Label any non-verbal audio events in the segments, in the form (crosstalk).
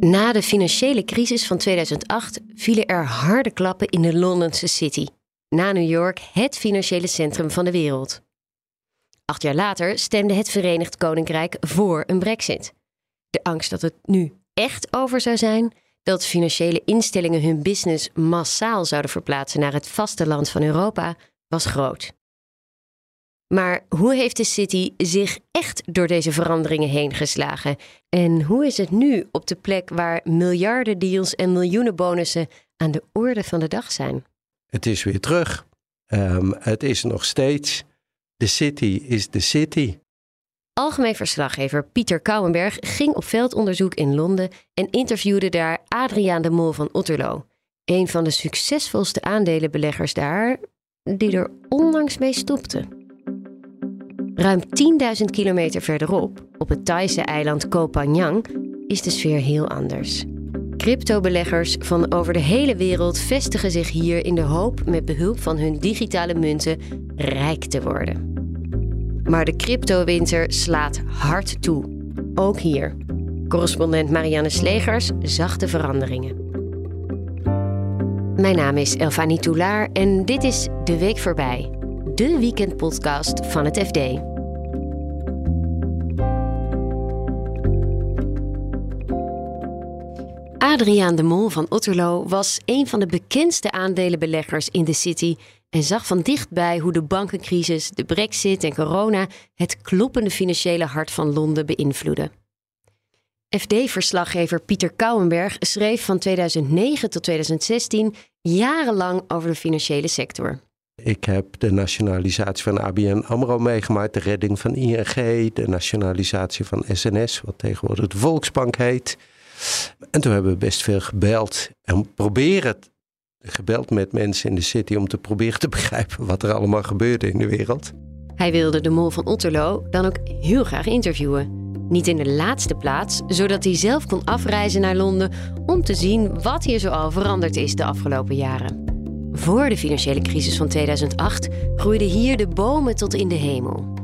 Na de financiële crisis van 2008 vielen er harde klappen in de Londense City. Na New York het financiële centrum van de wereld. Acht jaar later stemde het Verenigd Koninkrijk voor een brexit. De angst dat het nu echt over zou zijn, dat financiële instellingen hun business massaal zouden verplaatsen naar het vasteland van Europa, was groot. Maar hoe heeft de City zich echt door deze veranderingen heen geslagen? En hoe is het nu op de plek waar miljarden deals en miljoenen bonussen aan de orde van de dag zijn? Het is weer terug. Um, het is nog steeds. De City is de City. Algemeen verslaggever Pieter Kouwenberg ging op veldonderzoek in Londen en interviewde daar Adriaan de Mol van Otterlo, een van de succesvolste aandelenbeleggers daar, die er onlangs mee stopte. Ruim 10.000 kilometer verderop, op het Thaise eiland Koh is de sfeer heel anders. Cryptobeleggers van over de hele wereld vestigen zich hier in de hoop met behulp van hun digitale munten rijk te worden. Maar de cryptowinter slaat hard toe. Ook hier. Correspondent Marianne Slegers zag de veranderingen. Mijn naam is Elfanie Toulaar en dit is De Week Voorbij, de weekendpodcast van het FD. Adriaan de Mol van Otterlo was een van de bekendste aandelenbeleggers in de City en zag van dichtbij hoe de bankencrisis, de brexit en corona het kloppende financiële hart van Londen beïnvloeden. FD-verslaggever Pieter Kouwenberg schreef van 2009 tot 2016 jarenlang over de financiële sector. Ik heb de nationalisatie van ABN AMRO meegemaakt, de redding van ING, de nationalisatie van SNS, wat tegenwoordig de Volksbank heet. En toen hebben we best veel gebeld en proberen gebeld met mensen in de city om te proberen te (laughs) begrijpen wat er allemaal gebeurde in de wereld. Hij wilde de mol van Otterlo dan ook heel graag interviewen. Niet in de laatste plaats, zodat hij zelf kon afreizen naar Londen om te zien wat hier zoal veranderd is de afgelopen jaren. Voor de financiële crisis van 2008 groeiden hier de bomen tot in de hemel.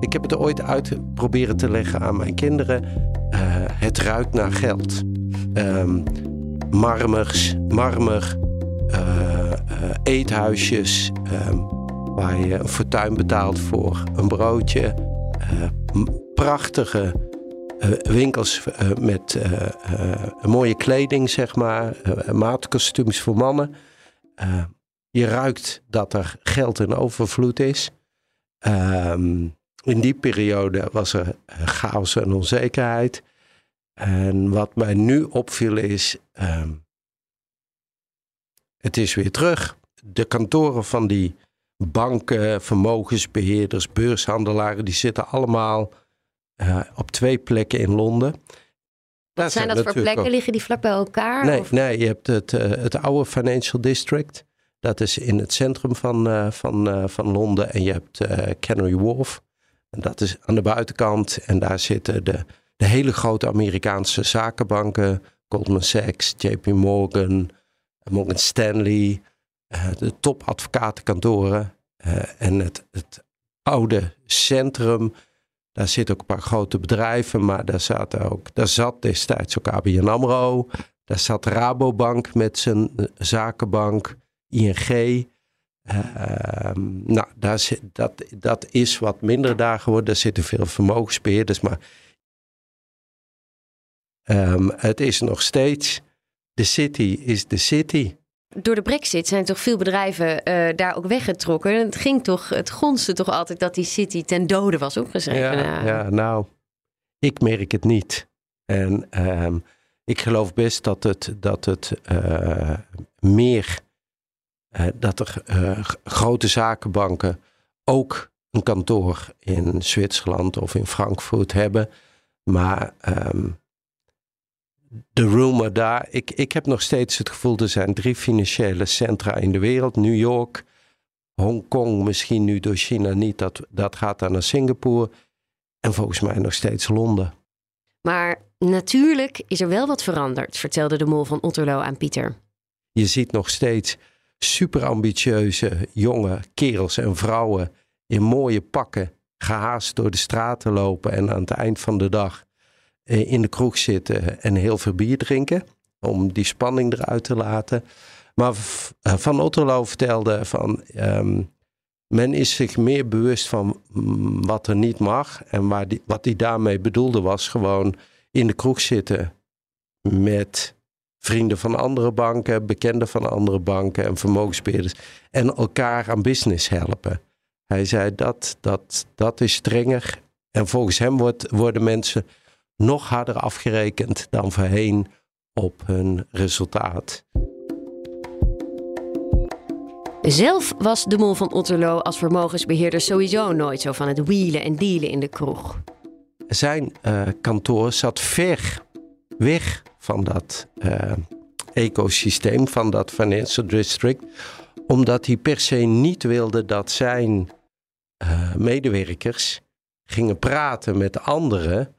Ik heb het ooit uit proberen te leggen aan mijn kinderen. Uh, het ruikt naar geld. Um, marmers, marmer, uh, eethuisjes uh, waar je een fortuin betaalt voor een broodje. prachtige winkels met mooie kleding, zeg maar. maatkostuums voor mannen. je ruikt dat er geld in overvloed is. Ehm, in die periode was er chaos en onzekerheid. En wat mij nu opviel is, ehm, het is weer terug. De kantoren van die banken, vermogensbeheerders, beurshandelaren, die zitten allemaal uh, op twee plekken in Londen. Wat zijn dat voor plekken? Liggen die vlak bij elkaar? Nee, nee je hebt het, uh, het oude Financial District. Dat is in het centrum van, uh, van, van Londen. En je hebt Canary Wharf. En dat is aan de buitenkant. En daar zitten de, de hele grote Amerikaanse zakenbanken. Goldman Sachs, JP Morgan, Morgan Stanley, uh, de topadvocatenkantoren uh, en het, het oude centrum. Daar zitten ook een paar grote bedrijven, maar daar, zaten ook, daar zat destijds ook ABN AMRO. Daar zat Rabobank met zijn eh, zakenbank, ING. Uh, nou, daar zit, dat, dat is wat minder daar geworden. Daar zitten veel vermogensbeheerders, maar um, het is nog steeds de city is de city. Door de brexit zijn toch veel bedrijven uh, daar ook weggetrokken. Het ging toch, het gonste toch altijd dat die city ten dode was opgeschreven. Ja, ja nou, ik merk het niet. En um, ik geloof best dat het, dat het uh, meer, uh, dat er grote zakenbanken ook een kantoor in Zwitserland of in Frankfurt hebben. Maar um, de rumor daar. Ik, ik heb nog steeds het gevoel, er zijn drie financiële centra in de wereld. New York, Hongkong, misschien nu door China niet. Dat, dat gaat dan naar Singapore. En volgens mij nog steeds Londen. Maar natuurlijk is er wel wat veranderd, vertelde de mol van Otterlo aan Pieter. Je ziet nog steeds super ambitieuze jonge kerels en vrouwen in mooie pakken gehaast door de straten lopen en aan het eind van de dag in de kroeg zitten en heel veel bier drinken. Om die spanning eruit te laten. Maar Van Otterlo vertelde van. Ehm, men is zich meer bewust van mm, wat er niet mag. En waar die, wat hij daarmee bedoelde was gewoon in de kroeg zitten met vrienden van andere banken, bekenden van andere banken en vermogensbeheerders. En elkaar aan business helpen. Hij zei dat, dat, dat is strenger. En volgens hem wordt, worden mensen nog harder afgerekend dan voorheen op hun resultaat. Zelf was de mol van Otterlo als vermogensbeheerder sowieso nooit zo van het wielen en dealen in de kroeg. Zijn uh, kantoor zat ver weg van dat uh, ecosysteem, van dat financial district, omdat hij per se niet wilde dat zijn uh, medewerkers gingen praten met anderen.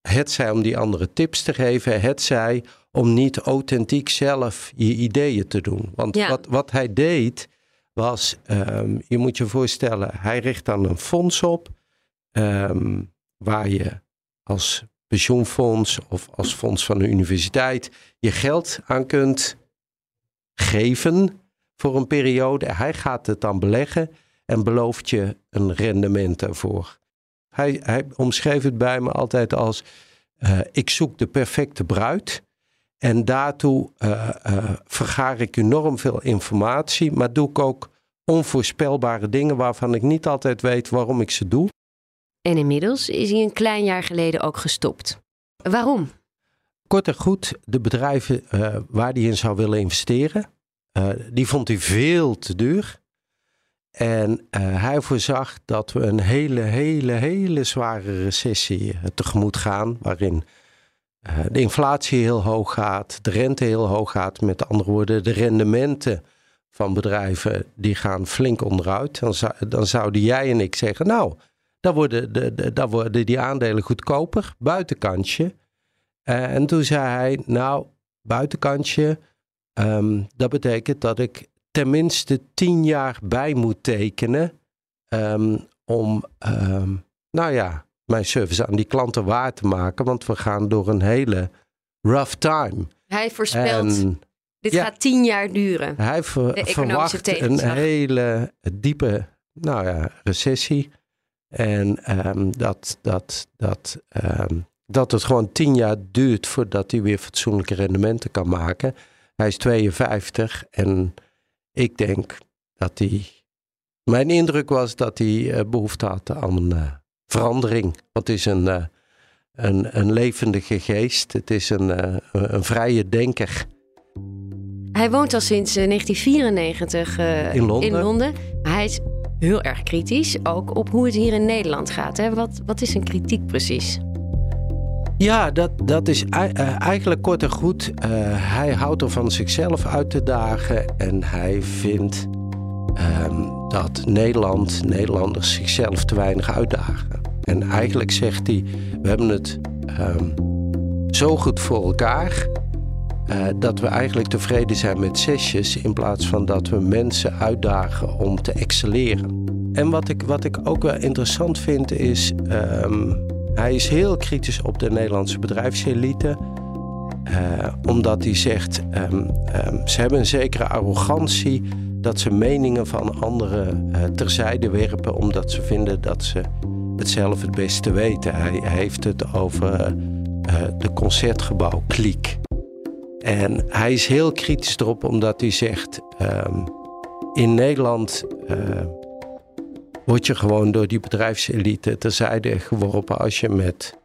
Het zij om die andere tips te geven, het zij om niet authentiek zelf je ideeën te doen. Want wat, wat hij deed was, um, je moet je voorstellen, hij richt dan een fonds op um, waar je als pensioenfonds of als fonds van een universiteit je geld aan kunt geven voor een periode. Hij gaat het dan beleggen en belooft je een rendement ervoor. Hij, hij omschreef het bij me altijd als: uh, ik zoek de perfecte bruid. En daartoe uh, uh, vergaar ik enorm veel informatie, maar doe ik ook onvoorspelbare dingen waarvan ik niet altijd weet waarom ik ze doe. En inmiddels is hij een klein jaar geleden ook gestopt. Waarom? Kort en goed, de bedrijven uh, waar hij in zou willen investeren, die vond hij veel te duur. En hij voorzag dat we een hele, hele, hele zware recessie tegemoet gaan, waarin uh, de inflatie heel hoog gaat, de rente heel hoog gaat. Met andere woorden, de rendementen van bedrijven die gaan flink onderuit. Dan, zou, dan zouden jij en ik zeggen, nou, dan worden, de, dan worden die aandelen goedkoper, buitenkantje. En toen zei hij, nou, buitenkantje, um, dat betekent dat ik tenminste tien jaar bij moet tekenen um, om, um, nou ja, mijn service aan die klanten waar te maken. Want we gaan door een hele rough time. Hij voorspelt, dit gaat tien jaar duren. Hij verwacht een hele diepe nou ja, recessie. En um, dat, dat, dat, um, dat het gewoon tien jaar duurt voordat hij weer fatsoenlijke rendementen kan maken. Hij is 52 en ik denk dat hij. Mijn indruk was dat hij uh, behoefte had aan uh, verandering. Want het is een, uh, een, een levendige geest. Het is een, een vrije denker. Hij woont al sinds 1994 uh, in, Londen. in Londen. Maar hij is heel erg kritisch, ook op hoe het hier in Nederland gaat. Hè? Wat, wat is een kritiek precies? Ja, dat, dat is eigenlijk kort en goed. hij houdt er van zichzelf uit te dagen en hij vindt um, dat Nederland, Nederlanders zichzelf te weinig uitdagen. En eigenlijk zegt hij: We hebben het um, zo goed voor elkaar. Uh, dat we eigenlijk tevreden zijn met zesjes in plaats van dat we mensen uitdagen om te excelleren. En wat ik, wat ik ook wel interessant vind is, um, hij is heel kritisch op de Nederlandse bedrijfselite. Uh, omdat hij zegt, um, ze hebben een zekere arrogantie dat ze meningen van anderen uh, terzijde werpen omdat ze vinden dat ze het zelf het beste weten. Hij, heeft het over uh, de concertgebouw-kliek. En hij is heel kritisch erop omdat hij zegt: um, in Nederland word je gewoon door die bedrijfselite terzijde geworpen als je met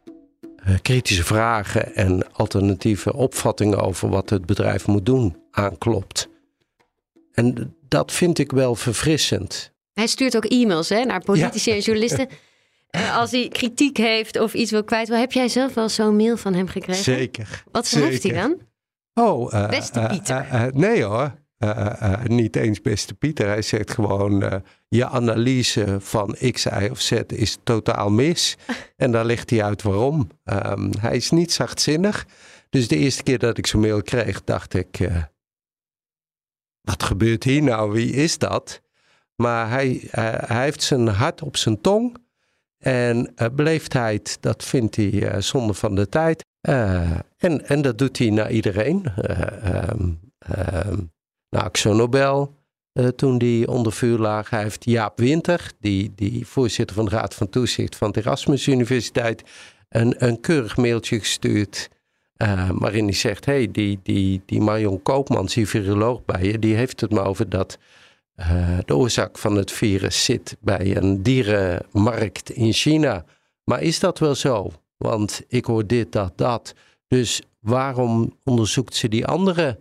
uh, kritische vragen en alternatieve opvattingen over wat het bedrijf moet doen aanklopt. En dat vind ik wel verfrissend. Hij stuurt ook e-mails hè, naar politici en journalisten. Uh, als hij kritiek heeft of iets wil kwijt. Heb jij zelf wel zo'n mail van hem gekregen? Zeker. Wat schrijft hij dan? Oh, uh, beste Pieter. nee hoor. Niet eens beste Pieter. Hij zegt gewoon: je analyse van X, Y of Z is totaal mis. (laughs) en daar legt hij uit waarom. Um, hij is niet zachtzinnig. Dus de eerste keer dat ik zo'n mail kreeg, dacht ik: wat gebeurt hier nou? Wie is dat? Maar hij, hij heeft zijn hart op zijn tong. En beleefdheid, dat vindt hij zonde van de tijd. en, en dat doet hij naar iedereen. Um, Axo Nobel, toen die onder vuur lag. Heeft Jaap Winter, die, die voorzitter van de Raad van Toezicht van de Erasmus Universiteit, een, een keurig mailtje gestuurd. Uh, waarin hij zegt: hey, die, die, die Marion Koopmans, die viroloog bij je, die heeft het maar over dat uh, de oorzaak van het virus zit bij een dierenmarkt in China. Maar is dat wel zo? Want ik hoor dit, dat, dat. Dus waarom onderzoekt ze die andere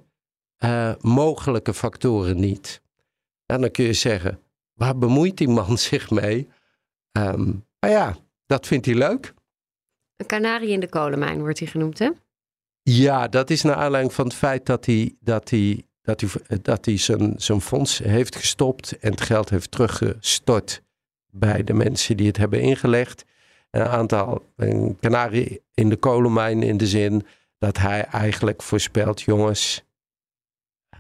uh, mogelijke factoren niet? En dan kun je zeggen: waar bemoeit die man (laughs) zich mee? Um, maar ja, dat vindt hij leuk. Een kanarie in de kolenmijn wordt hij genoemd, hè? Ja, dat is naar aanleiding van het feit dat hij, dat hij, dat hij, dat hij zijn, zijn fonds heeft gestopt en het geld heeft teruggestort bij de mensen die het hebben ingelegd. Een aantal, een kanarie in de kolenmijn in de zin dat hij eigenlijk voorspelt, jongens,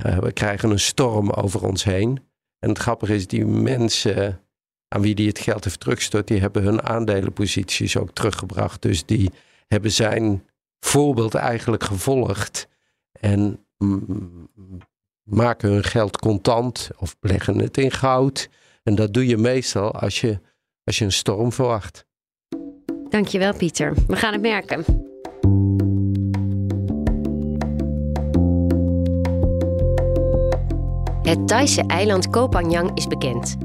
uh, we krijgen een storm over ons heen. En het grappige is, die mensen aan wie die het geld heeft teruggestort, die hebben hun aandelenposities ook teruggebracht. Dus die hebben zijn voorbeeld eigenlijk gevolgd en maken hun geld contant of leggen het in goud. En dat doe je meestal als je, als je een storm verwacht. Dankjewel Pieter. We gaan het merken. Het Thaise eiland Koh Phangan is bekend.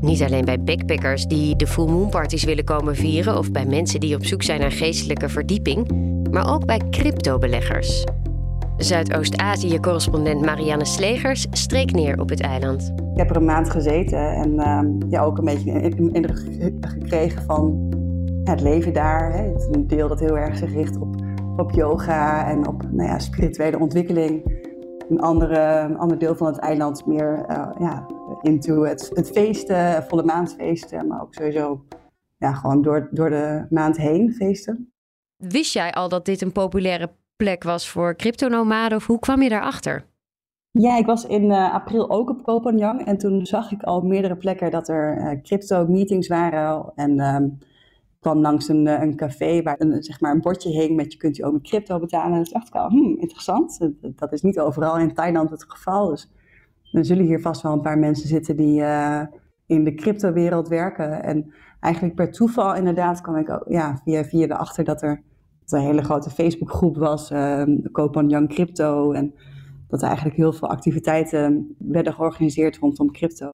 Niet alleen bij backpackers die de full moon parties willen komen vieren of bij mensen die op zoek zijn naar geestelijke verdieping, maar ook bij cryptobeleggers. Zuidoost-Azië-correspondent Marianne Slegers streek neer op het eiland. Ik heb er een maand gezeten en uh, ja, ook een beetje een indruk gekregen van het leven daar. Het is een deel dat heel erg zich richt op, op yoga en op nou ja, spirituele ontwikkeling. Een, andere, ander deel van het eiland meer uh, ja, into het, het feesten, volle maansfeesten, maar ook sowieso ja, gewoon door, door de maand heen feesten. Wist jij al dat dit een populaire plek was voor cryptonomaden of hoe kwam je daarachter? Ja, ik was in uh, april ook op Koh en toen zag ik al meerdere plekken dat er uh, crypto-meetings waren. En um, kwam langs een, eh, een café waar een, zeg maar een bordje hing met je kunt je ook met crypto betalen. En toen dacht ik al, hmm, interessant. Dat, is niet overal in Thailand het geval. Dus er zullen hier vast wel een paar mensen zitten die in de crypto-wereld werken. En eigenlijk per toeval inderdaad kwam ik ook ja, via, via erachter dat er, een hele grote Facebookgroep was, uh, Kopan Young Crypto. En dat er eigenlijk heel veel activiteiten werden georganiseerd rondom crypto.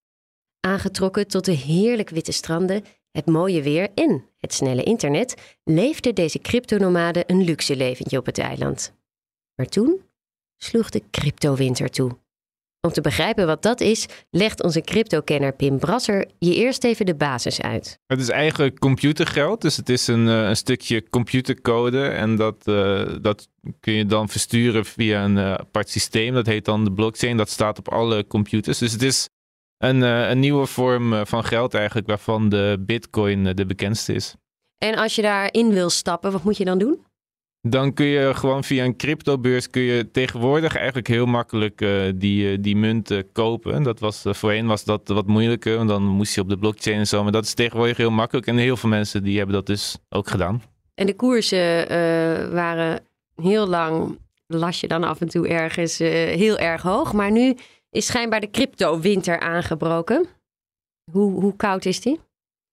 Aangetrokken tot de heerlijk witte stranden, het mooie weer en het snelle internet, leefden deze cryptonomaden een luxe leventje op het eiland. Maar toen sloeg de cryptowinter toe. Om te begrijpen wat dat is, legt onze crypto-kenner Pim Brasser je eerst even de basis uit. Het is eigenlijk computergeld, dus het is een, eh, een stukje computercode en dat, uh, dat kun je dan versturen via een uh, apart systeem. Dat heet dan de blockchain, dat staat op alle computers. Dus het is een, een nieuwe vorm van geld eigenlijk, waarvan de bitcoin de bekendste is. En als je daarin wil stappen, wat moet je dan doen? dan kun je gewoon via een cryptobeurs kun je tegenwoordig eigenlijk heel makkelijk uh, die, die munten kopen. Dat was, uh, voorheen was dat wat moeilijker, want dan moest je op de blockchain en zo. Maar dat is tegenwoordig heel makkelijk en heel veel mensen die hebben dat dus ook gedaan. En de koersen waren heel lang, las je dan af en toe ergens, heel erg hoog. Maar nu is schijnbaar de crypto-winter aangebroken. Hoe, hoe koud is die?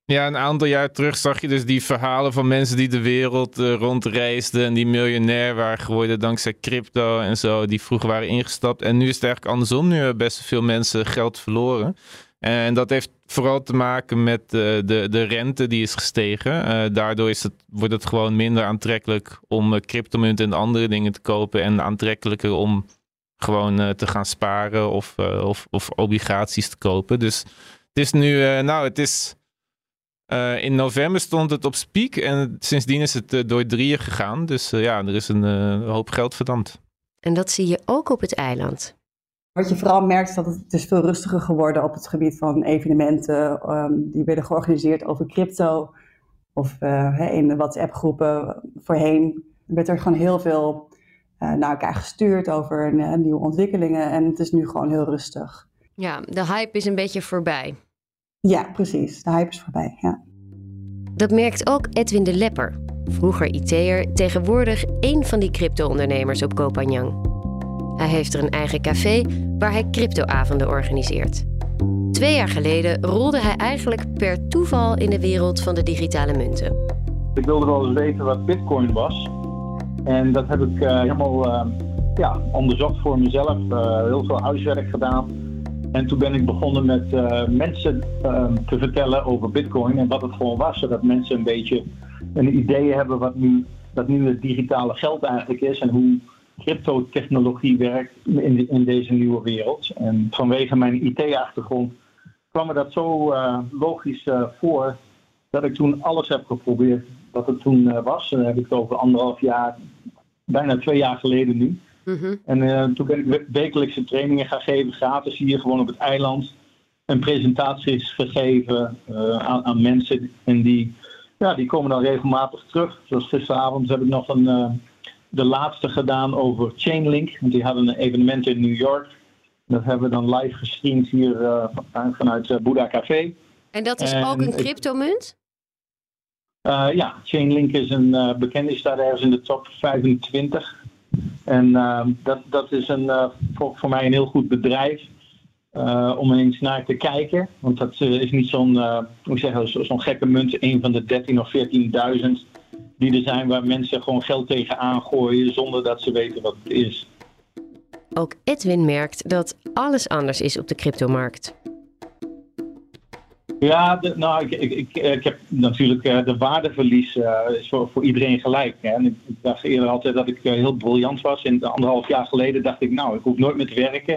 Ja, een aantal jaar terug zag je dus die verhalen van mensen die de wereld uh, rondreisden en die miljonair waren geworden dankzij crypto en zo, die vroeger waren ingestapt. En nu is het eigenlijk andersom. Nu hebben best veel mensen geld verloren. En dat heeft vooral te maken met uh, de, de rente die is gestegen. Uh, daardoor is het, wordt het gewoon minder aantrekkelijk om cryptomunten en andere dingen te kopen en aantrekkelijker om gewoon te gaan sparen of, of, of obligaties te kopen. Dus het is nu, nou, het is uh, in november stond het op Speak en sindsdien is het uh, door drieën gegaan. Dus uh, ja, er is een hoop geld verdampt. En dat zie je ook op het eiland. Wat je vooral merkt is dat het, is veel rustiger geworden op het gebied van evenementen. Um, die werden georganiseerd over crypto of in de WhatsApp groepen. Voorheen werd er gewoon heel veel naar elkaar gestuurd over nieuwe ontwikkelingen. En het is nu gewoon heel rustig. Ja, de hype is een beetje voorbij. Ja, precies. De hype is voorbij, ja. Dat merkt ook Edwin de Lepper, vroeger IT'er, tegenwoordig één van die crypto-ondernemers op Kopanjang. Hij heeft er een eigen café waar hij cryptoavonden organiseert. Twee jaar geleden rolde hij eigenlijk per toeval in de wereld van de digitale munten. Ik wilde wel eens weten wat Bitcoin was. En dat heb ik uh, helemaal uh, ja, onderzocht voor mezelf. Uh, heel veel huiswerk gedaan. En toen ben ik begonnen met mensen te vertellen over Bitcoin en wat het gewoon was. Zodat mensen een beetje een idee hebben wat nu, wat nu het digitale geld eigenlijk is en hoe cryptotechnologie werkt in, in deze nieuwe wereld. En vanwege mijn IT-achtergrond kwam me dat zo logisch voor dat ik toen alles heb geprobeerd wat het toen uh, was. Dan heb ik het over anderhalf jaar, bijna twee jaar geleden nu. Mm-hmm. En toen ben ik wekelijkse trainingen gaan geven, gratis hier gewoon op het eiland. En presentaties gegeven aan, aan, mensen. En die, ja, die komen dan regelmatig terug. Zoals gisteravond heb ik nog een de laatste gedaan over Chainlink. Want die hadden een evenement in New York. Dat hebben we dan live gestreamd hier uh, vanuit uh, Buddha Café. En dat is ook een cryptomunt? Uh, ja, Chainlink is een uh, bekende, staat ergens in de top 25. En dat, dat is een, voor, voor, mij een heel goed bedrijf om eens naar te kijken. Want dat is niet zo'n hoe zeg zo'n gekke munt, een van de 13 of 14.000 die er zijn waar mensen gewoon geld tegen aangooien zonder dat ze weten wat het is. Ook Edwin merkt dat alles anders is op de cryptomarkt. Ja, de, nou, ik, ik, ik, ik, heb natuurlijk uh, de waardeverlies uh, is voor, voor, iedereen gelijk. Hè. En ik, dacht eerder altijd dat ik uh, heel briljant was. En anderhalf jaar geleden dacht ik, nou, ik hoef nooit meer te werken.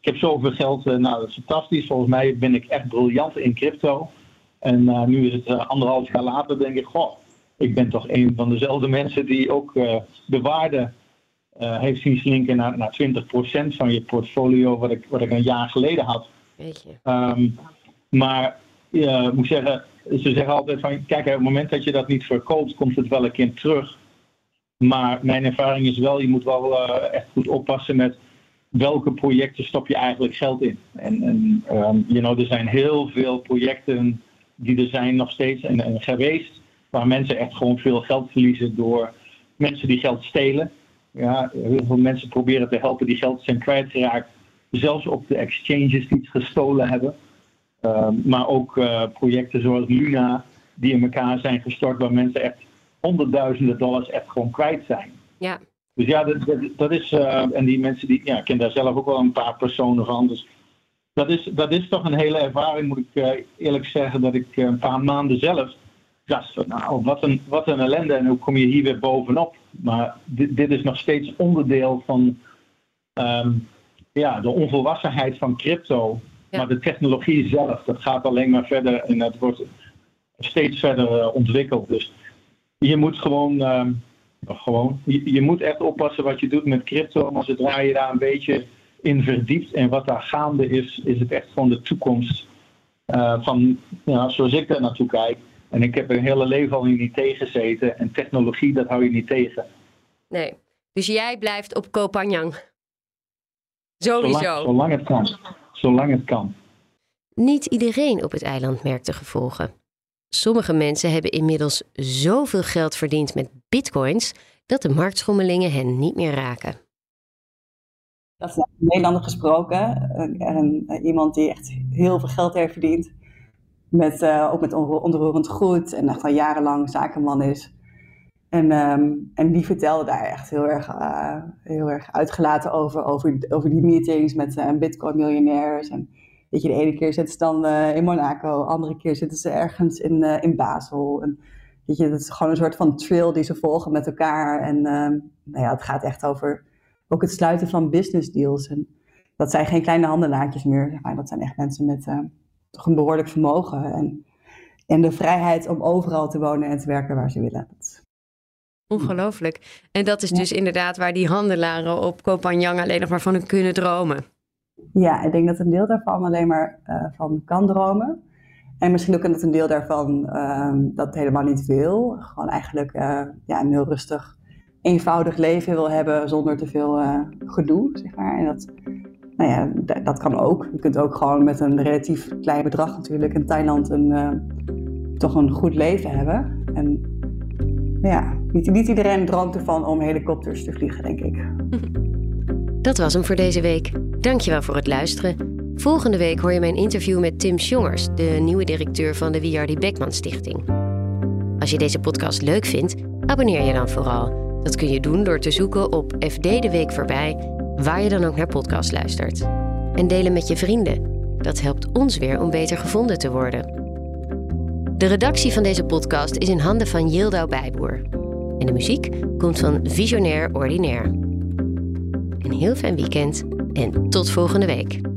Ik heb zoveel geld, nou, dat is fantastisch. Volgens mij ben ik echt briljant in crypto. En nu is het anderhalf jaar later, denk ik, goh, ik ben toch een van dezelfde mensen die ook de waarde heeft zien slinken naar, naar 20% van je portfolio, wat ik, wat ik een jaar geleden had. Weet je. Um, maar uh, moet zeggen, ze zeggen altijd van, kijk, op het moment dat je dat niet verkoopt, komt het wel een keer terug. Maar mijn ervaring is wel, je moet wel echt goed oppassen met welke projecten stop je eigenlijk geld in. En, en um, you know, er zijn heel veel projecten die er zijn nog steeds en, geweest waar mensen echt gewoon veel geld verliezen door mensen die geld stelen. Ja, heel veel mensen proberen te helpen die geld zijn kwijtgeraakt. Zelfs op de exchanges die het gestolen hebben. Uh, maar ook uh, projecten zoals Luna, die in elkaar zijn gestort, waar mensen echt honderdduizenden dollars echt gewoon kwijt zijn. Ja. Dus ja, dat, dat, dat is. Uh, en die mensen die. Ja, ik ken daar zelf ook wel een paar personen van. Dus dat is, dat is toch een hele ervaring, moet ik eerlijk zeggen, dat ik een paar maanden zelf ja, nou, wat een, wat een ellende en hoe kom je hier weer bovenop? Maar dit, dit is nog steeds onderdeel van um, ja, de onvolwassenheid van crypto. Maar de technologie zelf, dat gaat alleen maar verder en dat wordt steeds verder uh, ontwikkeld. Dus je moet gewoon, um, gewoon je, je, moet echt oppassen wat je doet met crypto. Maar zodra je daar een beetje in verdiept en wat daar gaande is, is het echt gewoon de toekomst. Uh, van, ja, zoals ik daar naartoe kijk, en ik heb een hele leven al in IT gezeten. En technologie, dat hou je niet tegen. Nee. Dus jij blijft op Kopanjang? Sowieso. Zolang, zolang het kan. Zolang het kan. Niet iedereen op het eiland merkt de gevolgen. Sommige mensen hebben inmiddels zoveel geld verdiend met bitcoins dat de marktschommelingen hen niet meer raken. Dat is een Nederlander gesproken, een, iemand die echt heel veel geld heeft verdiend. Met, uh, ook met onroerend goed en al jarenlang zakenman is. En, um, en die vertelde daar echt heel erg, uh, heel erg uitgelaten over, over, over die meetings met uh, bitcoin-miljonairs. En weet je, de ene keer zitten ze dan in Monaco, de andere keer zitten ze ergens in, in Basel. En, weet je, dat is gewoon een soort van trail die ze volgen met elkaar. En ehm, nou ja, het gaat echt over ook het sluiten van business deals. En dat zijn geen kleine handelaartjes meer, dat zijn echt mensen met toch een behoorlijk vermogen. En, en de vrijheid om overal te wonen en te werken waar ze willen. Ongelooflijk. En dat is dus inderdaad waar die handelaren op Kopanjang alleen nog maar van kunnen dromen. Ja, ik denk dat een deel daarvan alleen maar uh, van kan dromen. En misschien ook dat een deel daarvan uh, dat helemaal niet wil. Gewoon eigenlijk uh, ja, een heel rustig, eenvoudig leven wil hebben zonder te veel uh, gedoe, zeg maar. En dat nou ja, dat kan ook. Je kunt ook gewoon met een relatief klein bedrag natuurlijk in Thailand een, toch een goed leven hebben. En ja, niet, niet iedereen droomt ervan om helikopters te vliegen, denk ik. (laughs) Dat was hem voor deze week. Dankjewel voor het luisteren. Volgende week hoor je mijn interview met Tim Sjongers, de nieuwe directeur van de WRD Beckman Stichting. Als je deze podcast leuk vindt, abonneer je dan vooral. Dat kun je doen door te zoeken op FD de Week voorbij, waar je dan ook naar podcast luistert. En delen met je vrienden. Dat helpt ons weer om beter gevonden te worden. De redactie van deze podcast is in handen van Yildau Bijboer. En de muziek komt van Visionair Ordinaire. Een heel fijn weekend en tot volgende week.